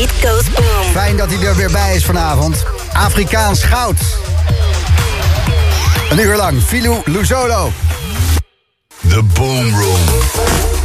beat goes boom. Fijn dat hij er weer bij is vanavond. Afrikaans goud. Een uur lang, Filou Luzolo. The Boom Room.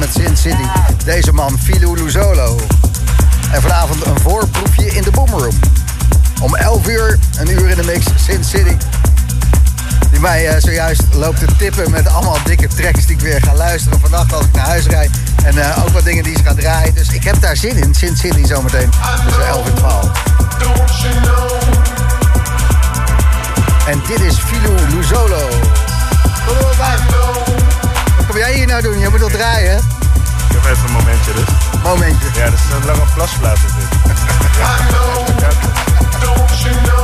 Met Sin City. Deze man, Filou Luzolo. En vanavond een voorproefje in de Boomroom. Om 11 uur, een uur in de mix, Sin City. Die mij eh, zojuist loopt te tippen met allemaal dikke tracks die ik weer ga luisteren vannacht als ik naar huis rijd. En eh, ook wat dingen die ze gaan draaien. Dus ik heb daar zin in. Sin City zometeen tussen 11 en 12. En dit is Filou Luzolo. Kom jij hier nou doen? Je moet al draaien. Ik heb even een momentje dus. Momentje. Ja, dat is een lange plasplaat dit. I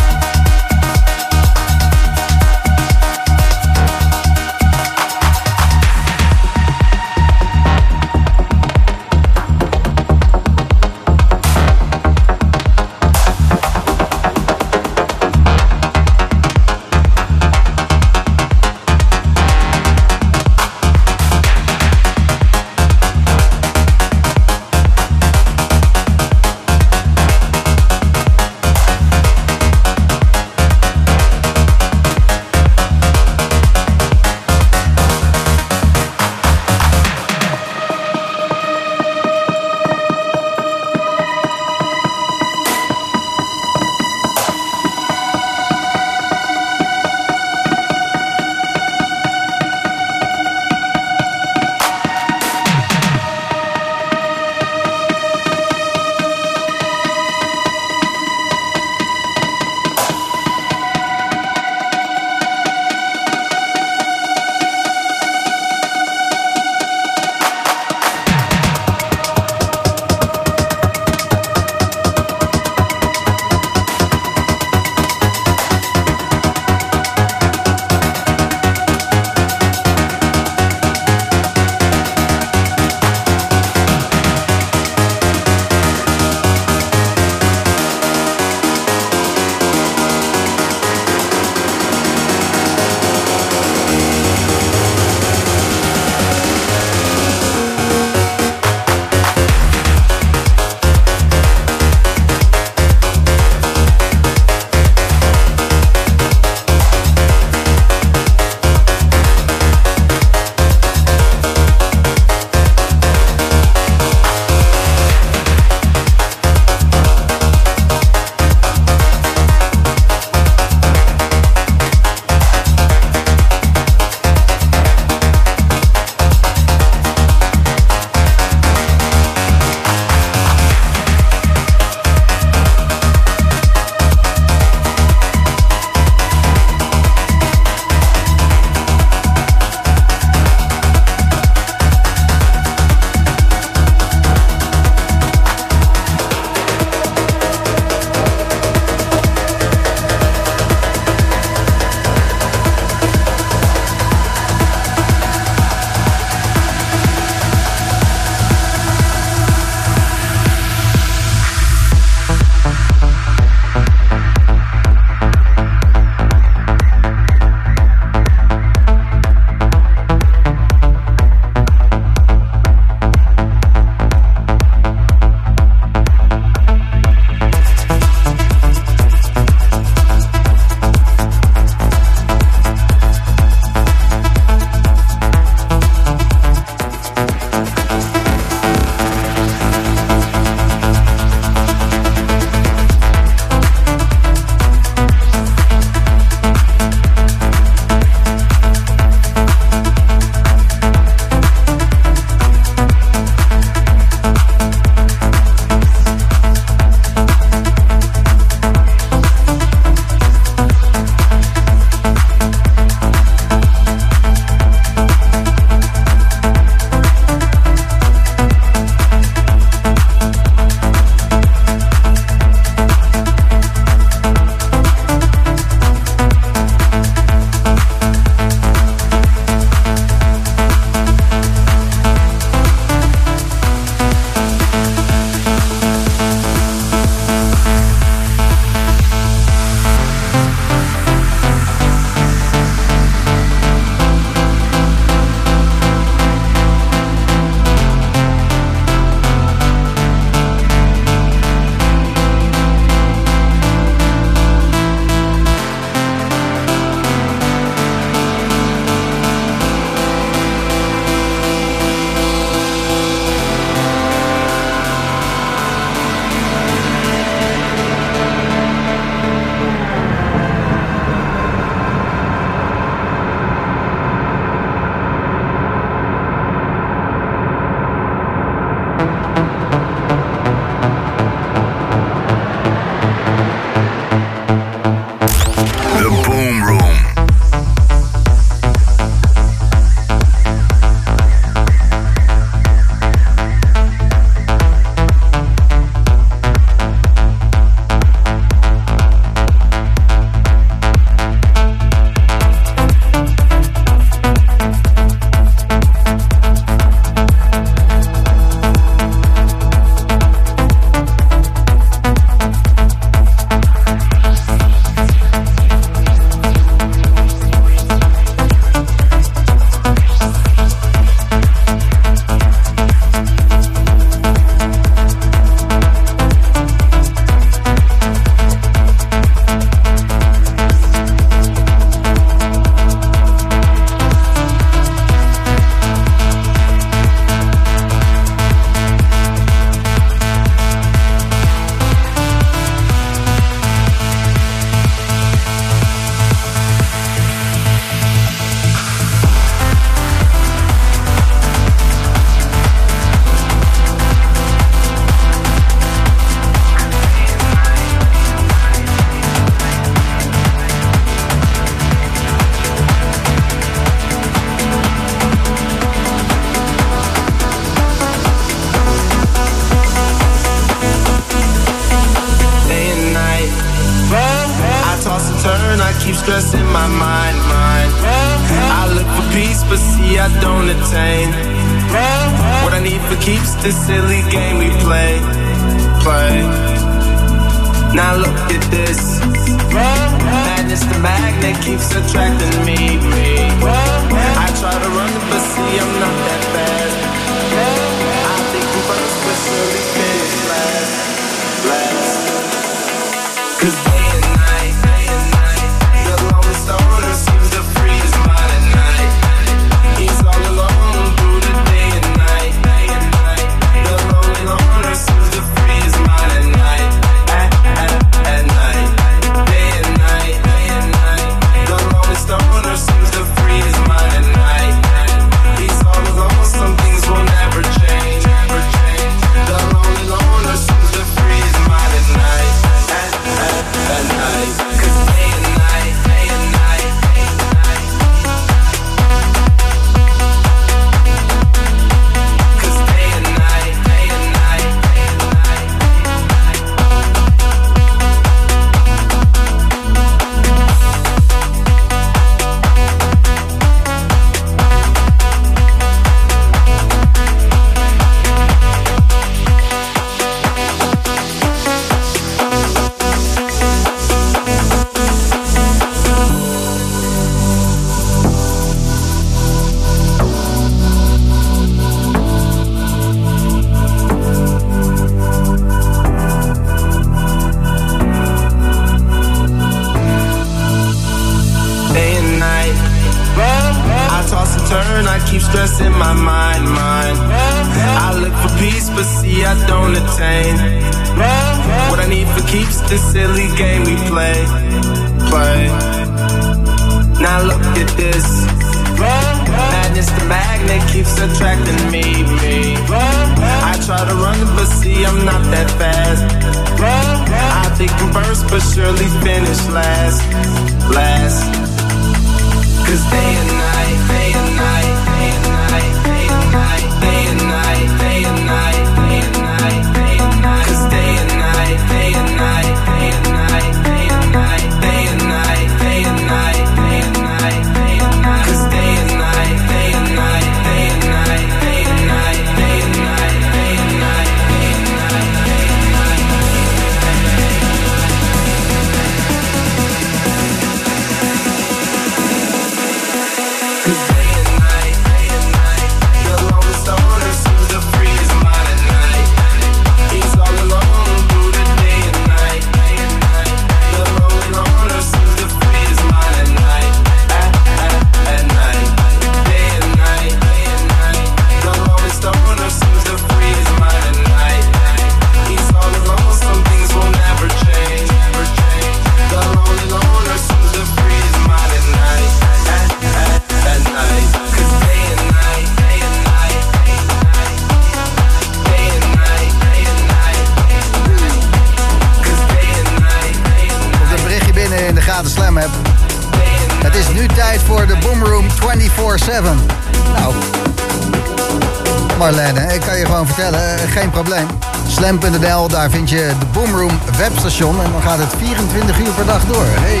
Daar vind je de Boomroom webstation. En dan gaat het 24 uur per dag door. Hey.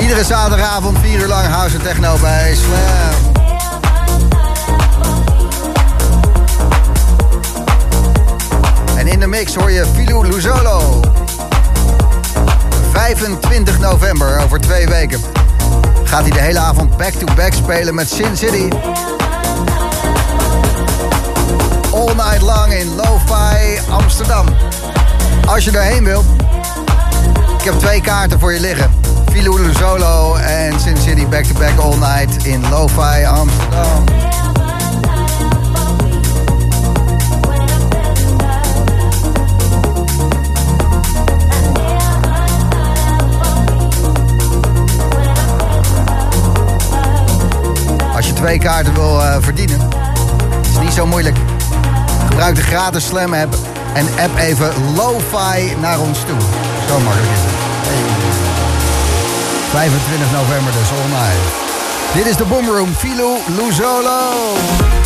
Iedere zaterdagavond 4 uur lang house en techno bij Slam. En in de mix hoor je Filou Luzolo. 25 november, over twee weken, gaat hij de hele avond back to back spelen met Sin City all night long in Lo-Fi Amsterdam. Als je daarheen wil, ik heb twee kaarten voor je liggen. Filulu Solo en Sin City Back to Back All Night in Lo-Fi Amsterdam. Als je twee kaarten wil eh, verdienen, is niet zo moeilijk. Gebruik de gratis Slam app en app even lo-fi naar ons toe. Zo makkelijk is het. Hey. 25 november dus, online. Dit is de Boomroom, Filo Luzolo.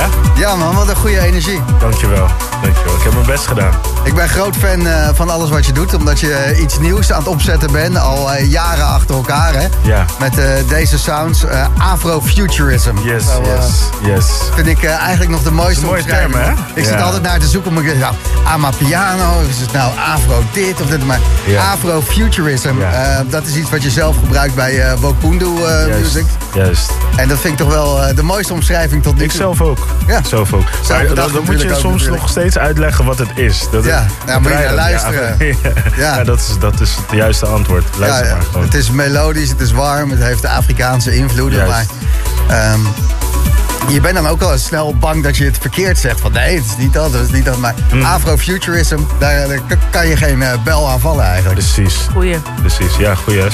Ja? Ja man, wat een goede energie. Dankjewel. Dankjewel. Ik heb mijn best gedaan. Ik ben groot fan eh, van alles wat je doet, omdat je eh, iets nieuws aan het opzetten bent, al eh, jaren achter elkaar, hè? Ja. Met deze sounds, Afrofuturism. Yes, Zo, yes, yes. Vind ik eigenlijk nog de mooiste mooie omschrijving. term, hè? Ik zit altijd naar te zoeken, maar ik nou, Amapiano, is het nou Afro dit of dit, maar Ja. Afrofuturism, Ja. dat is iets wat je zelf gebruikt bij eh Wokundu Music. juist. En dat vind ik toch wel de mooiste omschrijving tot nu Ik toe. zelf ook. Ja. Zelf Maar dan, dan moet je soms natuurlijk. nog steeds uitleggen wat het is. Dat Ja, daar moet je naar luisteren. Ja, Ja. ja. dat, is, dat is het juiste antwoord. Luister ja, maar gewoon. het is melodisch, het is warm, het heeft de Afrikaanse invloeden. Juist. Maar ehm, je bent dan ook wel eens snel bang dat je het verkeerd zegt. Van nee, het is niet dat, het is niet dat. Maar Mm. Afrofuturism, daar, daar kan je geen eh, bel aan vallen eigenlijk. Precies, Goeie. precies. Ja, goeie hè?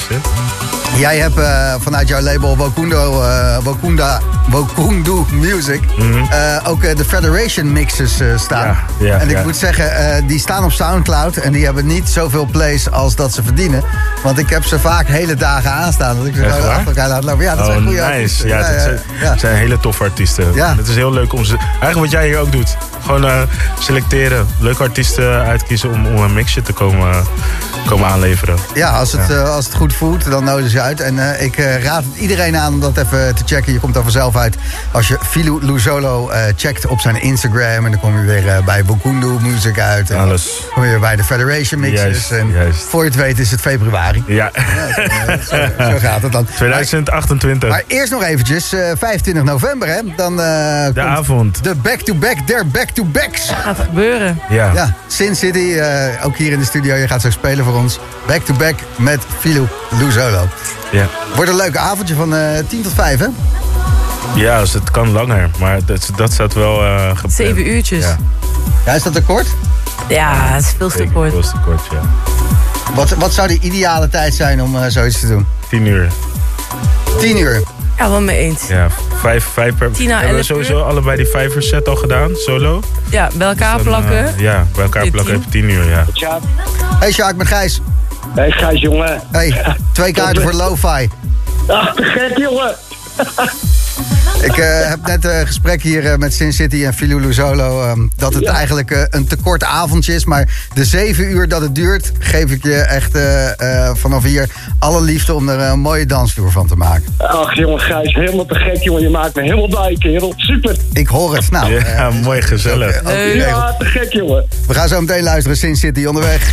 Jij hebt eh, vanuit jouw label Wokundo, eh, Wokunda, Wokundu Music eh, ook eh, de Federation mixes eh, staan. Ja, ja, en ik ja. moet zeggen, eh, die staan op Soundcloud en die hebben niet zoveel plays als dat ze verdienen. Want ik heb ze vaak hele dagen aanstaan. Dat ik ze achter elkaar laat lopen. Ja, dat oh, zijn goede nice. artiesten. Ja, dat zijn, ja. zijn hele toffe artiesten. Ja. Het is heel leuk om ze... Eigenlijk wat jij hier ook doet. Gewoon eh, selecteren. Leuke artiesten uitkiezen om, om een mixje te komen, komen aanleveren. Ja, als het, eh, als het goed voelt, dan nodigen ze uit. En eh, ik raad het iedereen aan om dat even te checken. Je komt er vanzelf uit als je Filou Luzolo checkt op zijn Instagram. En dan kom je weer bij Bokundu Music uit. En Alles. Dan kom je weer bij de Federation Mixes. Juist, en juist. voor je het weet is het februari. Ja, Zo, zo gaat het dan. Maar, 2028. maar eerst nog eventjes, eh 25 november hè. Dan De avond. de back-to-back der back-to-backs. Gaat gebeuren. Ja. Ja, Sin City, eh, ook hier in de studio. Je gaat zo spelen voor ons. Back-to-back met Filou Luzolo. ja. Wordt een leuk avondje van eh 10 tot 5, hè? Ja, dus het kan langer. Maar dat, dat staat wel eh gepland. Zeven uurtjes. Ja, Ja, is dat te kort? Ja, het is veel te kort. Te kort, ja. Wat, wat zou de ideale tijd zijn om eh, zoiets te doen? 10 uur. 10 uur. Ja, wel mee eens. Ja, vijf, vijf per... 10 à Hebben we 11 sowieso uur? allebei die vijver set al gedaan, solo? Ja, bij elkaar Dan, plakken. eh, ja, bij elkaar plakken tien. heb je 10 uur, ja. Hey Sjaak met Gijs. hey Gijs, jongen. Hey, twee kaarten voor Lo-Fi. Ach, te gek, jongen. Ik eh, heb net een gesprek hier eh, met Sin City en Filou Luzolo. ehm, dat het Ja. eigenlijk eh, een te kort avondje is. Maar de zeven uur dat het duurt, geef ik je echt eh, eh, vanaf hier alle liefde om er een mooie dansvloer van te maken. Ach, jongen, Gijs, helemaal te gek, jongen. Je maakt me helemaal blij, kerel. Super. Ik hoor het. Nou, Ja, eh, mooi, gezellig. ook, eh, ook. Ja, te gek, jongen. We gaan zo meteen luisteren. Sin City onderweg.